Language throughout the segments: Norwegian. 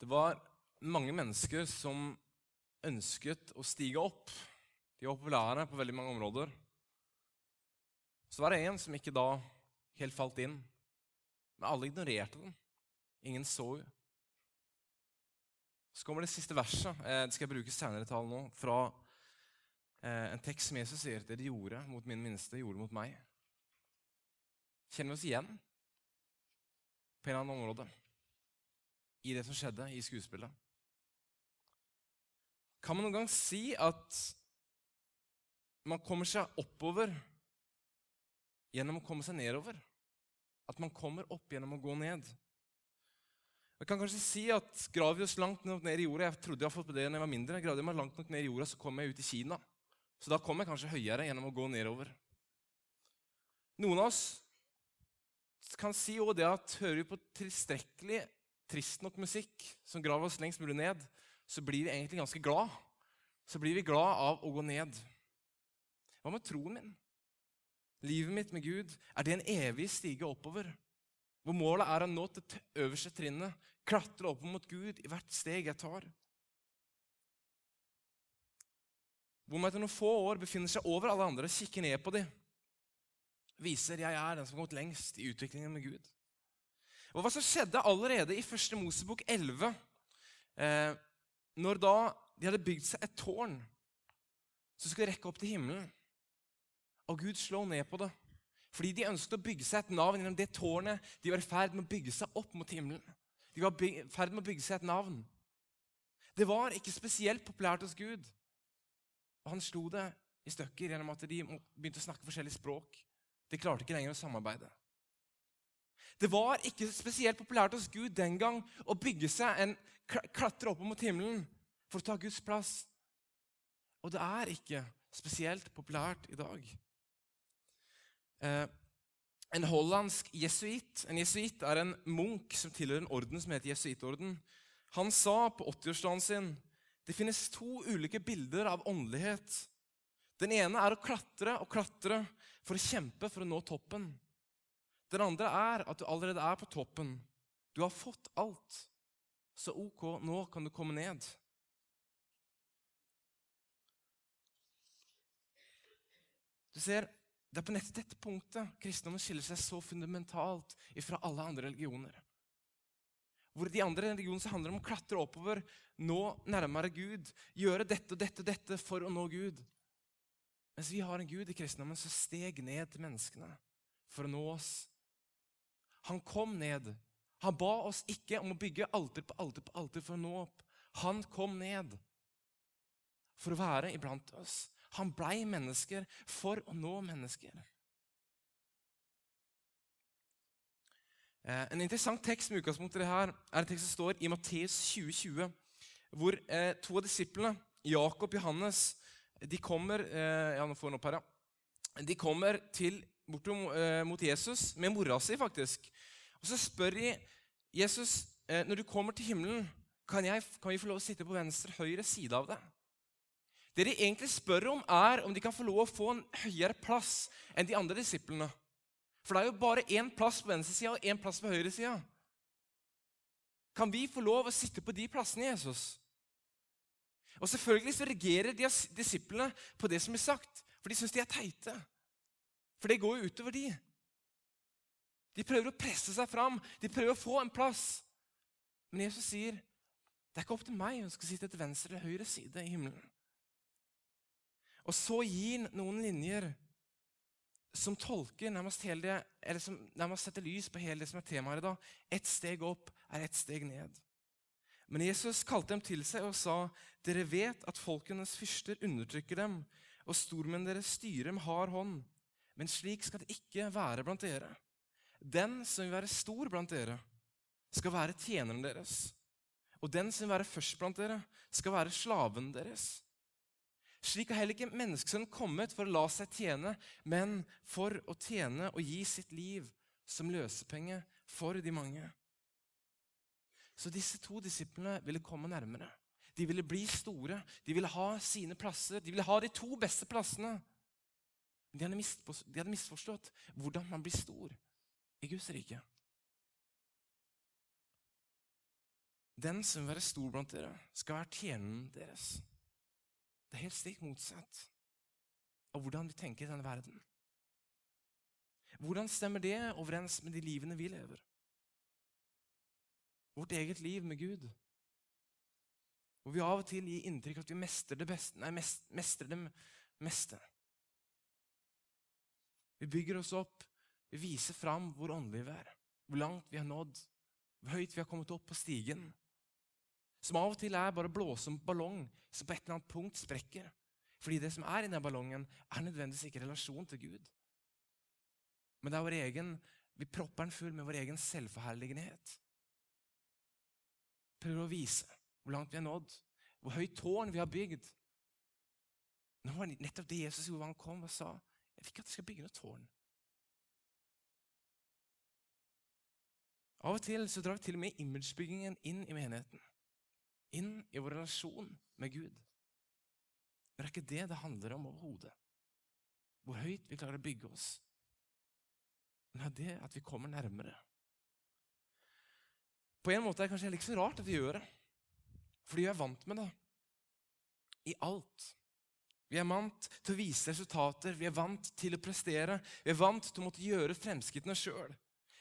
Det var mange mennesker som ønsket å stige opp. De var populære på veldig mange områder. Så var det en som ikke da helt falt inn. Men alle ignorerte den. Ingen så henne. Så kommer det siste verset. Eh, det skal jeg bruke senere i talen nå. Fra eh, en tekst som Jesus sier det de gjorde mot min minste, gjorde mot meg. Kjenner vi oss igjen på en eller annen område i det som skjedde i skuespillet? Kan man noen gang si at man kommer seg oppover gjennom å komme seg nedover? At man kommer opp gjennom å gå ned? Jeg kan kanskje si at Graver vi oss langt nok ned i jorda Jeg trodde jeg hadde fått det når jeg var mindre. Gravde jeg meg langt nok ned i jorda, så kom jeg ut i Kina. Så da kom jeg kanskje høyere gjennom å gå nedover. Noen av oss kan si også det at hører vi på tilstrekkelig trist nok musikk som graver oss lengst mulig ned, så blir vi egentlig ganske glad. Så blir vi glad av å gå ned. Hva med troen min? Livet mitt med Gud, er det en evig stige oppover? Hvor målet er å nå til øverste trinnet, klatre opp mot Gud i hvert steg jeg tar. Hvor man etter noen få år befinner seg over alle andre, kikker ned på dem, viser jeg er den som har gått lengst i utviklingen med Gud. Og Hva som skjedde allerede i 1. Mosebok 11, eh, når da de hadde bygd seg et tårn som skulle rekke opp til himmelen, og Gud slå ned på det fordi de ønsket å bygge seg et navn gjennom det tårnet de var i ferd med å bygge seg opp mot himmelen. De var i ferd med å bygge seg et navn. Det var ikke spesielt populært hos Gud. Og han slo det i stykker gjennom at de begynte å snakke forskjellige språk. De klarte ikke lenger å samarbeide. Det var ikke spesielt populært hos Gud den gang å bygge seg en klatre opp mot himmelen for å ta Guds plass. Og det er ikke spesielt populært i dag. Eh, en hollandsk jesuitt En jesuitt er en munk som tilhører en orden som heter jesuittorden. Han sa på 80-årsdagen sin det finnes to ulike bilder av åndelighet. Den ene er å klatre og klatre for å kjempe for å nå toppen. Den andre er at du allerede er på toppen. Du har fått alt. Så ok, nå kan du komme ned. Du ser, det er på nettopp dette punktet kristendommen skiller seg så fundamentalt fra alle andre religioner. Hvor de andre religionene handler om å klatre oppover, nå nærmere Gud, gjøre dette og dette og dette for å nå Gud. Mens vi har en Gud i kristendommen som steg ned til menneskene for å nå oss. Han kom ned. Han ba oss ikke om å bygge alter på alter på alter for å nå opp. Han kom ned for å være iblant oss. Han blei mennesker for å nå mennesker. Eh, en interessant tekst med utgangspunkt i det her er en tekst som står i Matteus 2020, hvor eh, to av disiplene, Jakob og Johannes, de kommer eh, ja, opp her, ja. de kommer til, bort mot Jesus med mora si, faktisk. Og så spør de Jesus når du kommer til himmelen, kan, jeg, kan vi få lov å sitte på venstre høyre side av deg? Det de egentlig spør om, er om de kan få lov å få en høyere plass enn de andre disiplene. For det er jo bare én plass på venstresida og én plass på høyresida. Kan vi få lov å sitte på de plassene, Jesus? Og Selvfølgelig så reagerer disiplene på det som er sagt, for de syns de er teite. For det går jo utover de. De prøver å presse seg fram, de prøver å få en plass. Men Jesus sier det er ikke opp til meg om skal sitte til venstre eller høyre side i himmelen. Og så gir han noen linjer som tolker nærmest hele det, eller som nærmest setter lys på hele det som er temaet i dag. Ett steg opp er ett steg ned. Men Jesus kalte dem til seg og sa, 'Dere vet at folkenes fyrster undertrykker dem,' 'og stormenn deres styrer med hard hånd.' Men slik skal det ikke være blant dere. Den som vil være stor blant dere, skal være tjeneren deres. Og den som vil være først blant dere, skal være slaven deres. Slik har heller ikke menneskesønnen kommet for å la seg tjene, men for å tjene og gi sitt liv som løsepenge for de mange. Så disse to disiplene ville komme nærmere. De ville bli store, de ville ha sine plasser, de ville ha de to beste plassene. Hadde, de hadde misforstått hvordan man blir stor i Guds rike. Den som vil være stor blant dere, skal være tjeneren deres. Det er helt stikk motsatt av hvordan vi tenker i denne verden. Hvordan stemmer det overens med de livene vi lever? Vårt eget liv med Gud. Hvor vi av og til gir inntrykk av at vi mestrer det beste, nei, mestrer det meste. Vi bygger oss opp, vi viser fram hvor åndelige vi er, hvor langt vi har nådd, hvor høyt vi har kommet opp på stigen. Som av og til er bare blåsom ballong som på et eller annet punkt sprekker. Fordi det som er i den ballongen, er nødvendigvis ikke relasjon til Gud. Men det er vår egen, vi propper den full med vår egen selvforherligenhet. Prøver å vise hvor langt vi har nådd, hvor høyt tårn vi har bygd. Nå var det nettopp det Jesus gjorde da han kom og sa jeg vil ikke at jeg skal bygge noe tårn. Av og til så drar vi til og med imagebyggingen inn i menigheten. Inn i vår relasjon med Gud. Men det er ikke det det handler om overhodet. Hvor høyt vi klarer å bygge oss. Men det er det at vi kommer nærmere. På en måte er det kanskje ikke så rart at vi gjør det. Fordi vi er vant med det. I alt. Vi er vant til å vise resultater, vi er vant til å prestere. Vi er vant til å måtte gjøre fremskrittene sjøl.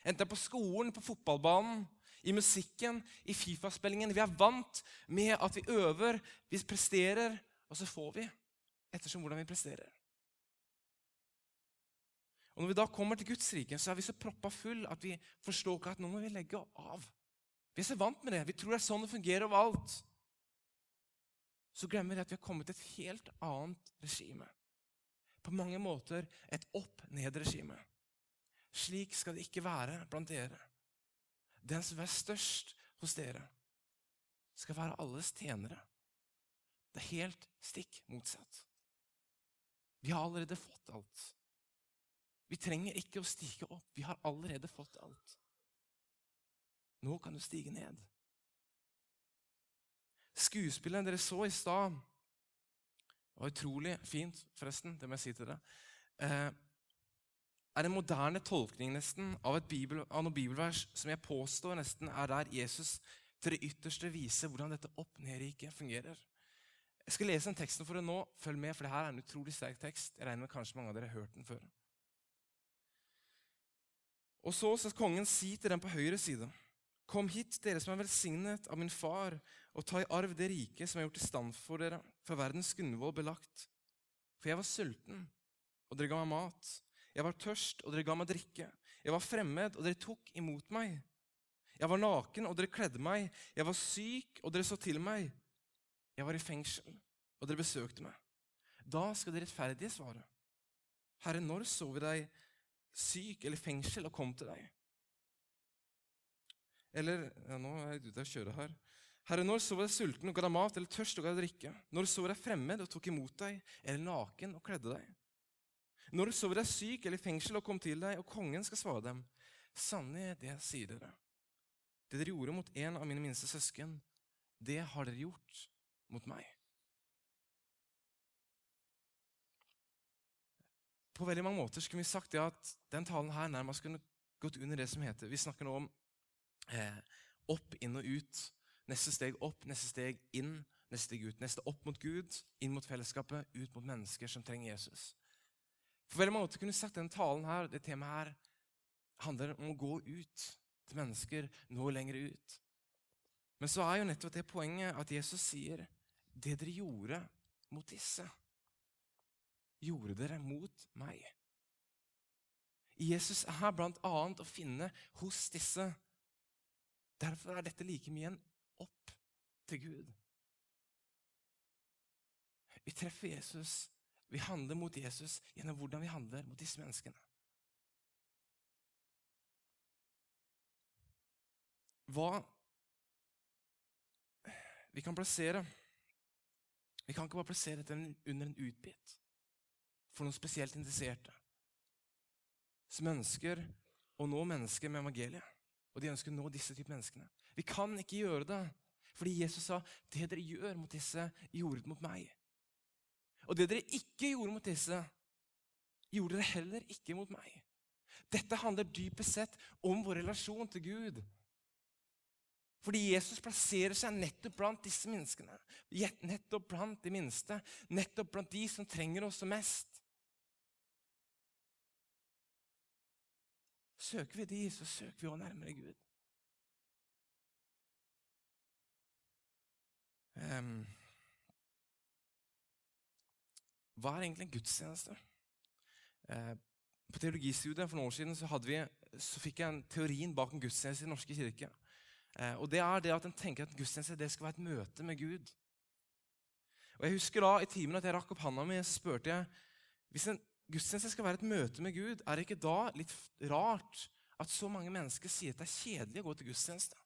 Enten det er på skolen, på fotballbanen, i musikken, i Fifa-spillingen. Vi er vant med at vi øver, vi presterer, og så får vi ettersom hvordan vi presterer. Og Når vi da kommer til Guds rike, så er vi så proppa full at vi forstår ikke at nå må vi legge av. Vi er så vant med det. Vi tror det er sånn det fungerer overalt så glemmer vi at vi har kommet til et helt annet regime. På mange måter et opp-ned-regime. Slik skal det ikke være blant dere. Den som er størst hos dere, skal være alles tjenere. Det er helt stikk motsatt. Vi har allerede fått alt. Vi trenger ikke å stige opp. Vi har allerede fått alt. Nå kan du stige ned. Skuespillet dere så i stad, Det var utrolig fint, forresten. Det må jeg si til dere. Eh, er en moderne tolkning nesten av, bibel, av noen bibelvers som jeg påstår nesten er der Jesus til det ytterste viser hvordan dette opp-ned-riket fungerer. Jeg skal lese den teksten for dere nå. Følg med, for det her er en utrolig sterk tekst. Jeg regner med kanskje mange av dere har hørt den før. Og så skal kongen si til dem på høyre side.: Kom hit, dere som er velsignet av min far, og ta i arv det rike som er gjort i stand for dere, for verdens grunnvoll belagt. For jeg var sulten, og dere ga meg mat. Jeg var tørst, og dere ga meg drikke. Jeg var fremmed, og dere tok imot meg. Jeg var naken, og dere kledde meg. Jeg var syk, og dere så til meg. Jeg var i fengsel, og dere besøkte meg. Da skal de rettferdige svare. Herre, når så vi deg syk eller i fengsel og kom til deg? Eller ja, Nå er jeg ute og kjører her. Herre, når så jeg sulten og ga deg mat, eller tørst og ga deg drikke? Når så jeg fremmed og tok imot deg, eller naken og kledde deg? Når så jeg syk eller i fengsel og kom til deg, og kongen skal svare dem, sannelig, det sier dere. Det dere gjorde mot en av mine minste søsken, det har dere gjort mot meg. På veldig mange måter skulle vi sagt det at den talen her nærmest kunne gått under det som heter Vi snakker nå om eh, opp, inn og ut. Neste steg opp, neste steg inn, neste steg ut. Neste opp mot Gud, inn mot fellesskapet, ut mot mennesker som trenger Jesus. For veldig mange kunne sagt denne talen her, det temaet her handler om å gå ut til mennesker, nå lenger ut. Men så er jo nettopp det poenget at Jesus sier det dere gjorde mot disse, gjorde dere mot meg. Jesus er blant annet å finne hos disse Derfor er dette like mye en opp til Gud. Vi treffer Jesus, vi handler mot Jesus gjennom hvordan vi handler mot disse menneskene. Hva vi kan plassere Vi kan ikke bare plassere dette under en utbit for noen spesielt interesserte som ønsker å nå mennesker med evangeliet. Og de ønsker å nå disse type menneskene. Vi kan ikke gjøre det, fordi Jesus sa det dere gjør mot disse, gjorde det mot meg. Og det dere ikke gjorde mot disse, gjorde dere heller ikke mot meg. Dette handler dypest sett om vår relasjon til Gud. Fordi Jesus plasserer seg nettopp blant disse menneskene. Nettopp blant de minste. Nettopp blant de som trenger oss mest. Søker vi de, så søker vi også nærmere Gud. Um, hva er egentlig en gudstjeneste? Uh, på teologistudiet for noen år siden så, vi, så fikk jeg en teorien bak en gudstjeneste i Den norske kirke. Eh, og det er det at En tenker at gudstjeneste det skal være et møte med Gud. Og Jeg husker da i timen at jeg rakk opp handa mi og spurte jeg, hvis en gudstjeneste skal være et møte med Gud, er det ikke da litt rart at så mange mennesker sier at det er kjedelig å gå til gudstjeneste?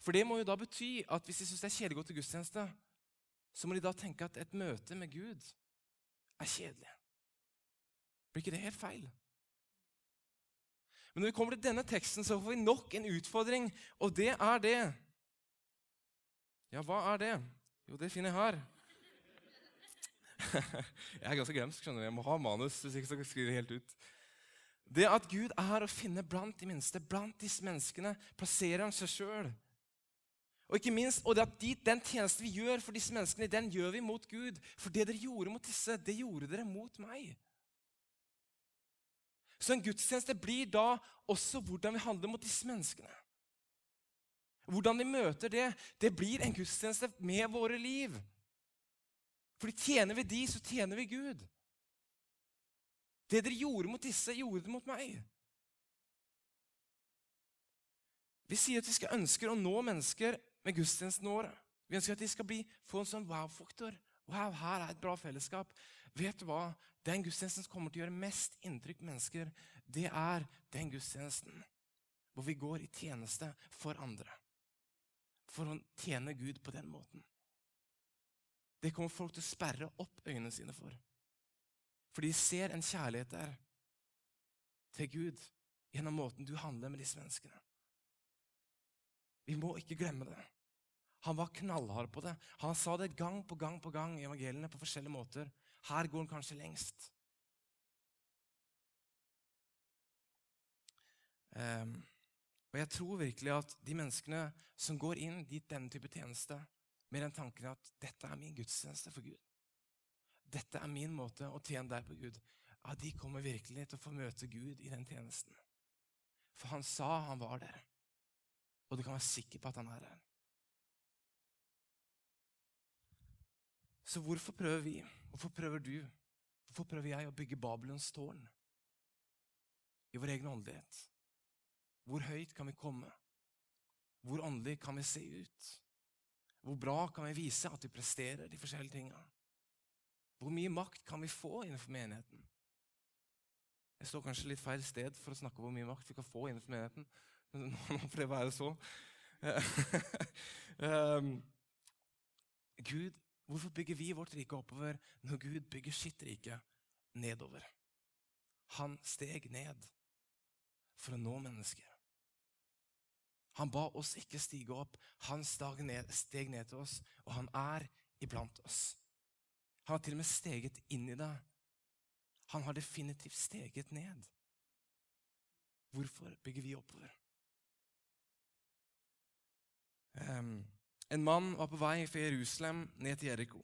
For det må jo da bety at hvis de syns det er kjedelig å gå til gudstjeneste, så må de da tenke at et møte med Gud er kjedelig. Blir ikke det helt feil? Men når vi kommer til denne teksten, så får vi nok en utfordring, og det er det Ja, hva er det? Jo, det finner jeg her. jeg er ganske glemsk. skjønner du. Jeg må ha manus hvis ikke så skriver jeg helt ut. Det at Gud er å finne blant de minste, blant disse menneskene, plasserer han seg sjøl. Og ikke minst, og det at de, den tjenesten vi gjør for disse menneskene, den gjør vi mot Gud. For det dere gjorde mot disse, det gjorde dere mot meg. Så en gudstjeneste blir da også hvordan vi handler mot disse menneskene. Hvordan vi møter det, det blir en gudstjeneste med våre liv. Fordi tjener vi de, så tjener vi Gud. Det dere gjorde mot disse, gjorde det mot meg. Vi sier at vi skal ønsker å nå mennesker med gudstjenestene våre. Vi ønsker at de skal bli, få en sånn wow-faktor. Wow, her er et bra fellesskap. Vet du hva? Den gudstjenesten som kommer til å gjøre mest inntrykk på mennesker, det er den gudstjenesten hvor vi går i tjeneste for andre. For å tjene Gud på den måten. Det kommer folk til å sperre opp øynene sine for. For de ser en kjærlighet der til Gud gjennom måten du handler med disse menneskene. Vi må ikke glemme det. Han var knallhard på det. Han sa det gang på gang på gang i evangeliene på forskjellige måter. Her går han kanskje lengst. Um, og Jeg tror virkelig at de menneskene som går inn dit denne type tjeneste, med den tanken at dette er min gudstjeneste for Gud, dette er min måte å tjene deg på Gud, ja, de kommer virkelig til å få møte Gud i den tjenesten. For han sa han var der, og du kan være sikker på at han er der. Så hvorfor prøver vi? Hvorfor prøver du? Hvorfor prøver jeg å bygge Babylons tårn i vår egen åndelighet? Hvor høyt kan vi komme? Hvor åndelig kan vi se ut? Hvor bra kan vi vise at vi presterer de forskjellige tinga? Hvor mye makt kan vi få innenfor menigheten? Jeg står kanskje litt feil sted for å snakke om hvor mye makt vi kan få innenfor menigheten, men nå får det være så. um, Gud Hvorfor bygger vi vårt rike oppover når Gud bygger sitt rike nedover? Han steg ned for å nå mennesker. Han ba oss ikke stige opp. Han steg ned, steg ned til oss, og han er iblant oss. Han har til og med steget inn i det. Han har definitivt steget ned. Hvorfor bygger vi oppover? Um, en mann var på vei fra Jerusalem ned til Jeriko.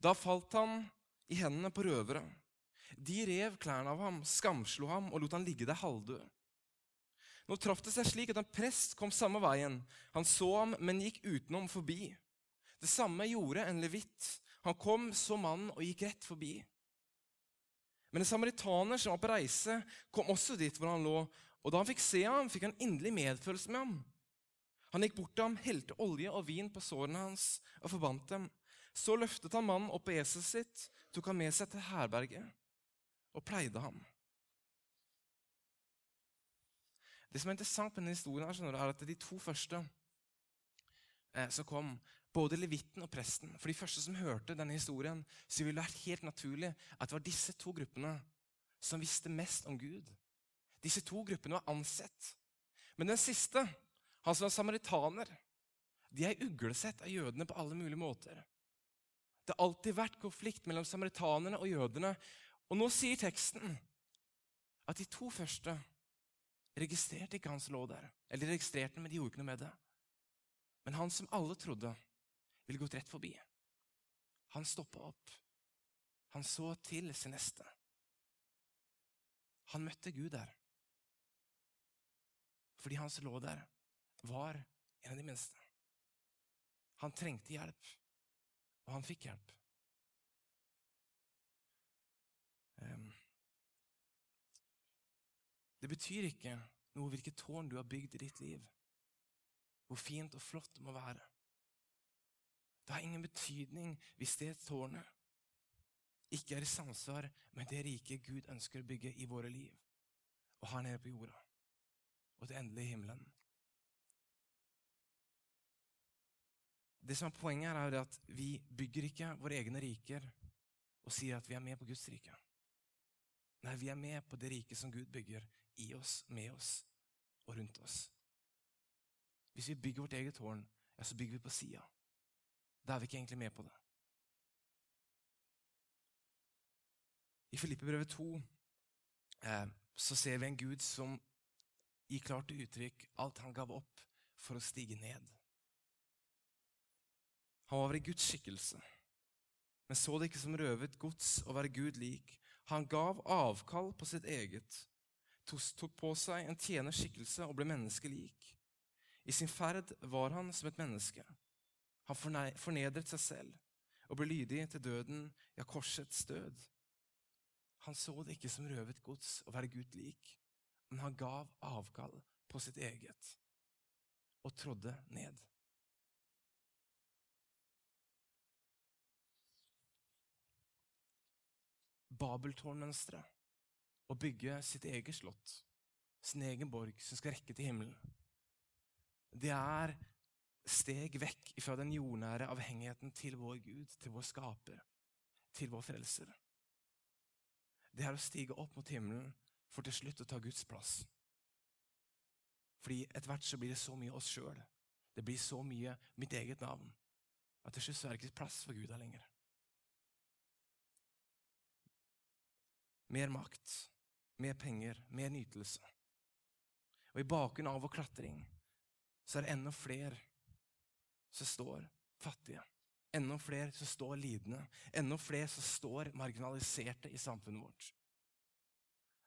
Da falt han i hendene på røvere. De rev klærne av ham, skamslo ham og lot han ligge der halvdød. Nå traff det seg slik at en prest kom samme veien. Han så ham, men gikk utenom forbi. Det samme gjorde en levitt. Han kom, så mannen og gikk rett forbi. Men en samaritaner som var på reise, kom også dit hvor han lå, og da han fikk se ham, fikk han inderlig medfølelse med ham. Han gikk bort til ham, helte olje og vin på sårene hans og forbandt dem. Så løftet han mannen opp på eselet sitt, tok han med seg til herberget og pleide ham. Det som er interessant med denne historien, her, er at de to første eh, som kom, både levitten og presten For de første som hørte denne historien, så ville det vært helt naturlig at det var disse to gruppene som visste mest om Gud. Disse to gruppene var ansett. Men den siste han som var samaritaner, de er uglesett av jødene på alle mulige måter. Det har alltid vært konflikt mellom samaritanerne og jødene. Og nå sier teksten at de to første registrerte ikke hans lov der. Eller de registrerte den, men de gjorde ikke noe med det. Men han som alle trodde ville gått rett forbi, han stoppa opp. Han så til sin neste. Han møtte Gud der. Fordi han som lå der, var en av de minste. Han trengte hjelp, og han fikk hjelp. Det betyr ikke noe hvilket tårn du har bygd i ditt liv, hvor fint og flott det må være. Det har ingen betydning hvis det tårnet ikke er i samsvar med det riket Gud ønsker å bygge i våre liv, og her nede på jorda, og til endelig himmelen. Det som er Poenget er at vi bygger ikke våre egne riker og sier at vi er med på Guds rike. Nei, vi er med på det riket som Gud bygger i oss, med oss og rundt oss. Hvis vi bygger vårt eget tårn, ja, så bygger vi på sida. Da er vi ikke egentlig med på det. I Filippebrevet 2 eh, så ser vi en Gud som gir klart til uttrykk alt han gav opp for å stige ned. Han var i Guds skikkelse, men så det ikke som røvet gods å være Gud lik. Han gav avkall på sitt eget, tok på seg en tjenerskikkelse og ble menneskelik. I sin ferd var han som et menneske. Han fornedret seg selv og ble lydig til døden, ja, korsets død. Han så det ikke som røvet gods å være Gud lik, men han gav avkall på sitt eget og trådde ned. Babeltårnmønsteret, å bygge sitt eget slott, sin egen borg som skal rekke til himmelen, det er steg vekk fra den jordnære avhengigheten til vår Gud, til vår skaper, til vår frelser. Det er å stige opp mot himmelen for til slutt å ta Guds plass. Fordi etter hvert så blir det så mye oss sjøl, det blir så mye mitt eget navn, at til slutt er det ikke plass for Gud her lenger. Mer makt, mer penger, mer nytelse. Og i bakgrunnen av vår klatring så er det enda flere som står fattige. Enda flere som står lidende. Enda flere som står marginaliserte i samfunnet vårt.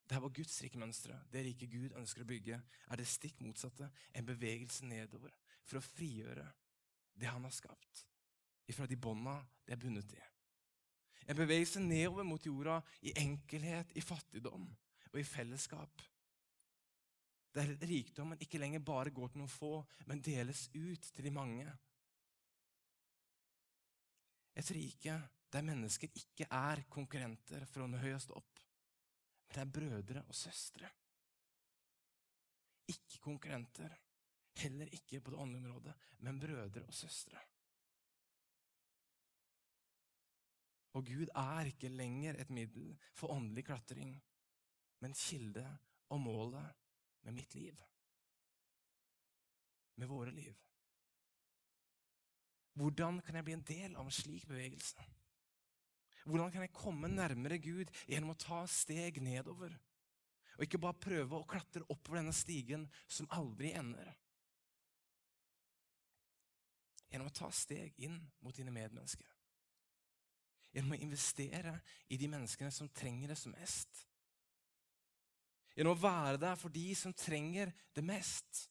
Det her var Guds rikemønstre. Det rike Gud ønsker å bygge, er det stikk motsatte. En bevegelse nedover for å frigjøre det han har skapt, ifra de bånda det er bundet i. En bevegelse nedover mot jorda i enkelhet, i fattigdom og i fellesskap der rikdommen ikke lenger bare går til noen få, men deles ut til de mange. Et rike der mennesker ikke er konkurrenter for å nå høyest opp, men det er brødre og søstre. Ikke konkurrenter, heller ikke på det åndelige området, men brødre og søstre. Og Gud er ikke lenger et middel for åndelig klatring, men kilde og målet med mitt liv. Med våre liv. Hvordan kan jeg bli en del av en slik bevegelse? Hvordan kan jeg komme nærmere Gud gjennom å ta steg nedover? Og ikke bare prøve å klatre oppover denne stigen som aldri ender. Gjennom å ta steg inn mot dine medmennesker. Gjennom å investere i de menneskene som trenger det som mest. Gjennom å være der for de som trenger det mest.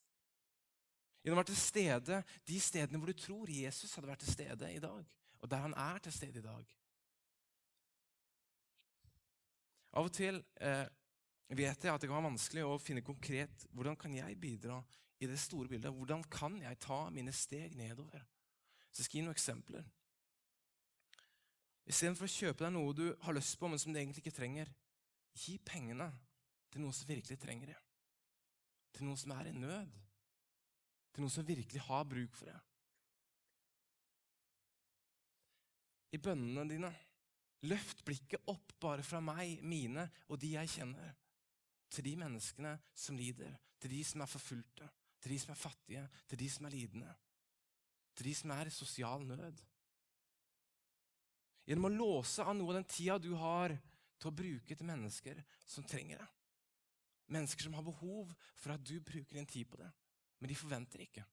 Gjennom å være til stede de stedene hvor du tror Jesus hadde vært til stede i dag, og der han er til stede i dag. Av og til eh, vet jeg at det kan være vanskelig å finne konkret hvordan kan jeg bidra i det store bildet. Hvordan kan jeg ta mine steg nedover? Så jeg skal gi noen eksempler. Istedenfor å kjøpe deg noe du har lyst på, men som du egentlig ikke trenger, gi pengene til noen som virkelig trenger det. Til noen som er i nød. Til noen som virkelig har bruk for det. I bønnene dine, løft blikket opp bare fra meg, mine og de jeg kjenner, til de menneskene som lider, til de som er forfulgte, til de som er fattige, til de som er lidende, til de som er i sosial nød. Gjennom å låse av noe av den tida du har, til å bruke til mennesker som trenger det. Mennesker som har behov for at du bruker din tid på det. Men de forventer ikke.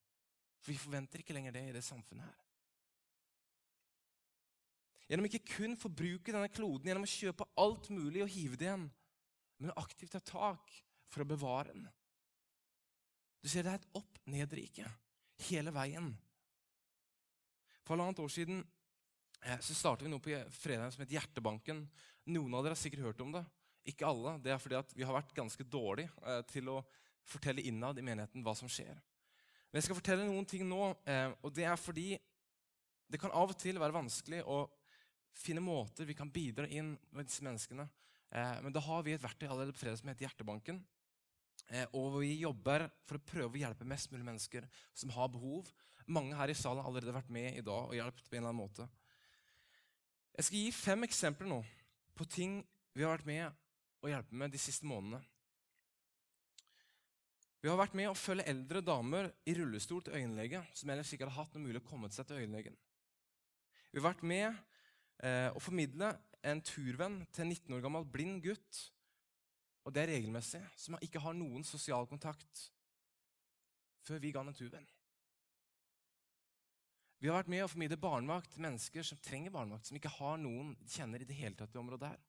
For vi forventer ikke lenger det i det samfunnet her. Gjennom ikke kun forbruke denne kloden, gjennom å kjøpe alt mulig og hive det igjen, men aktivt ta tak for å bevare den. Du ser Det er et opp-ned-rike hele veien. For halvannet år siden eh, så startet vi noe på fredag som het Hjertebanken. Noen av dere har sikkert hørt om det. Ikke alle. Det er fordi at vi har vært ganske dårlige eh, til å fortelle innad i menigheten hva som skjer. Men jeg skal fortelle noen ting nå, eh, og det er fordi det kan av og til være vanskelig å finne måter vi kan bidra inn med disse menneskene. Men da har vi et verktøy allerede på fredag som heter Hjertebanken. Og vi jobber for å prøve å hjelpe mest mulig mennesker som har behov. Mange her i salen har allerede vært med i dag og hjulpet på en eller annen måte. Jeg skal gi fem eksempler nå på ting vi har vært med å hjelpe med de siste månedene. Vi har vært med å følge eldre damer i rullestol til øyenlege som ellers ikke hadde hatt noe mulig å komme seg til øyenlegen. Vi har vært med eh, å formidle en turvenn til en 19 år gammel blind gutt, og det er regelmessig, som ikke har noen sosial kontakt, før vi ga han en turvenn. Vi har vært med å formidle barnevakt til mennesker som trenger barnevakt, som ikke har noen de kjenner i det hele tatt i området her.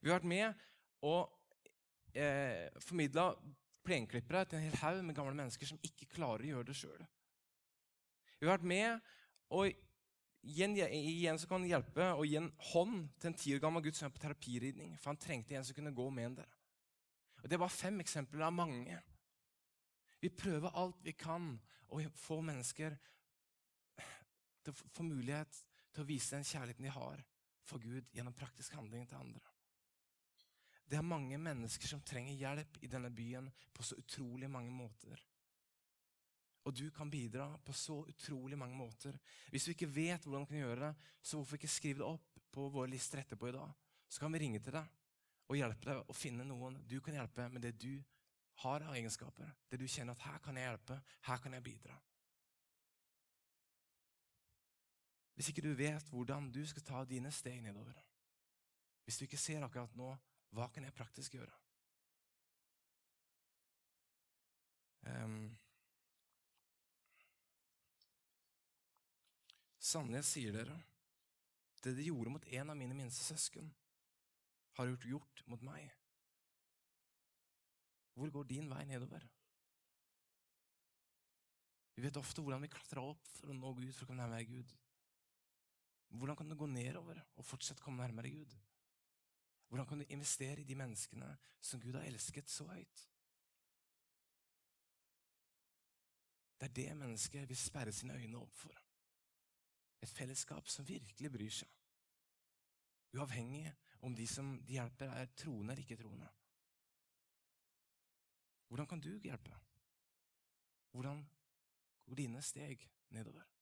Vi har vært med og eh, formidla plenklippere til en hel haug med gamle mennesker som ikke klarer å gjøre det sjøl. Vi har vært med og igjen, igjen som kan hjelpe og gi en hånd til en ti år gammel gutt som er på terapiridning, for han trengte en som kunne gå med en der. Og Det var fem eksempler av mange. Vi prøver alt vi kan å få mennesker til å få mulighet til å vise den kjærligheten de har for Gud gjennom praktisk handling til andre. Det er mange mennesker som trenger hjelp i denne byen på så utrolig mange måter. Og du kan bidra på så utrolig mange måter. Hvis du ikke vet hvordan du kan gjøre det, så hvorfor ikke skrive det opp på våre lister etterpå i dag? Så kan vi ringe til deg og hjelpe deg å finne noen du kan hjelpe med det du har av egenskaper. Det du kjenner at her kan jeg hjelpe, her kan jeg bidra. Hvis ikke du vet hvordan du skal ta dine steg nedover. Hvis du ikke ser akkurat nå hva kan jeg praktisk gjøre. Um, Sannelig sier dere, det de gjorde mot en av mine minste søsken, har gjort gjort mot meg. Hvor går din vei nedover? Vi vet ofte hvordan vi klatrer opp for å nå Gud, for å komme nærmere Gud. Hvordan kan du gå nedover og fortsatt komme nærmere Gud? Hvordan kan du investere i de menneskene som Gud har elsket så høyt? Det er det mennesket vil sperre sine øyne opp for. Et fellesskap som virkelig bryr seg. Uavhengig om de som de hjelper, er troende eller ikke troende. Hvordan kan du hjelpe? Hvordan går dine steg nedover?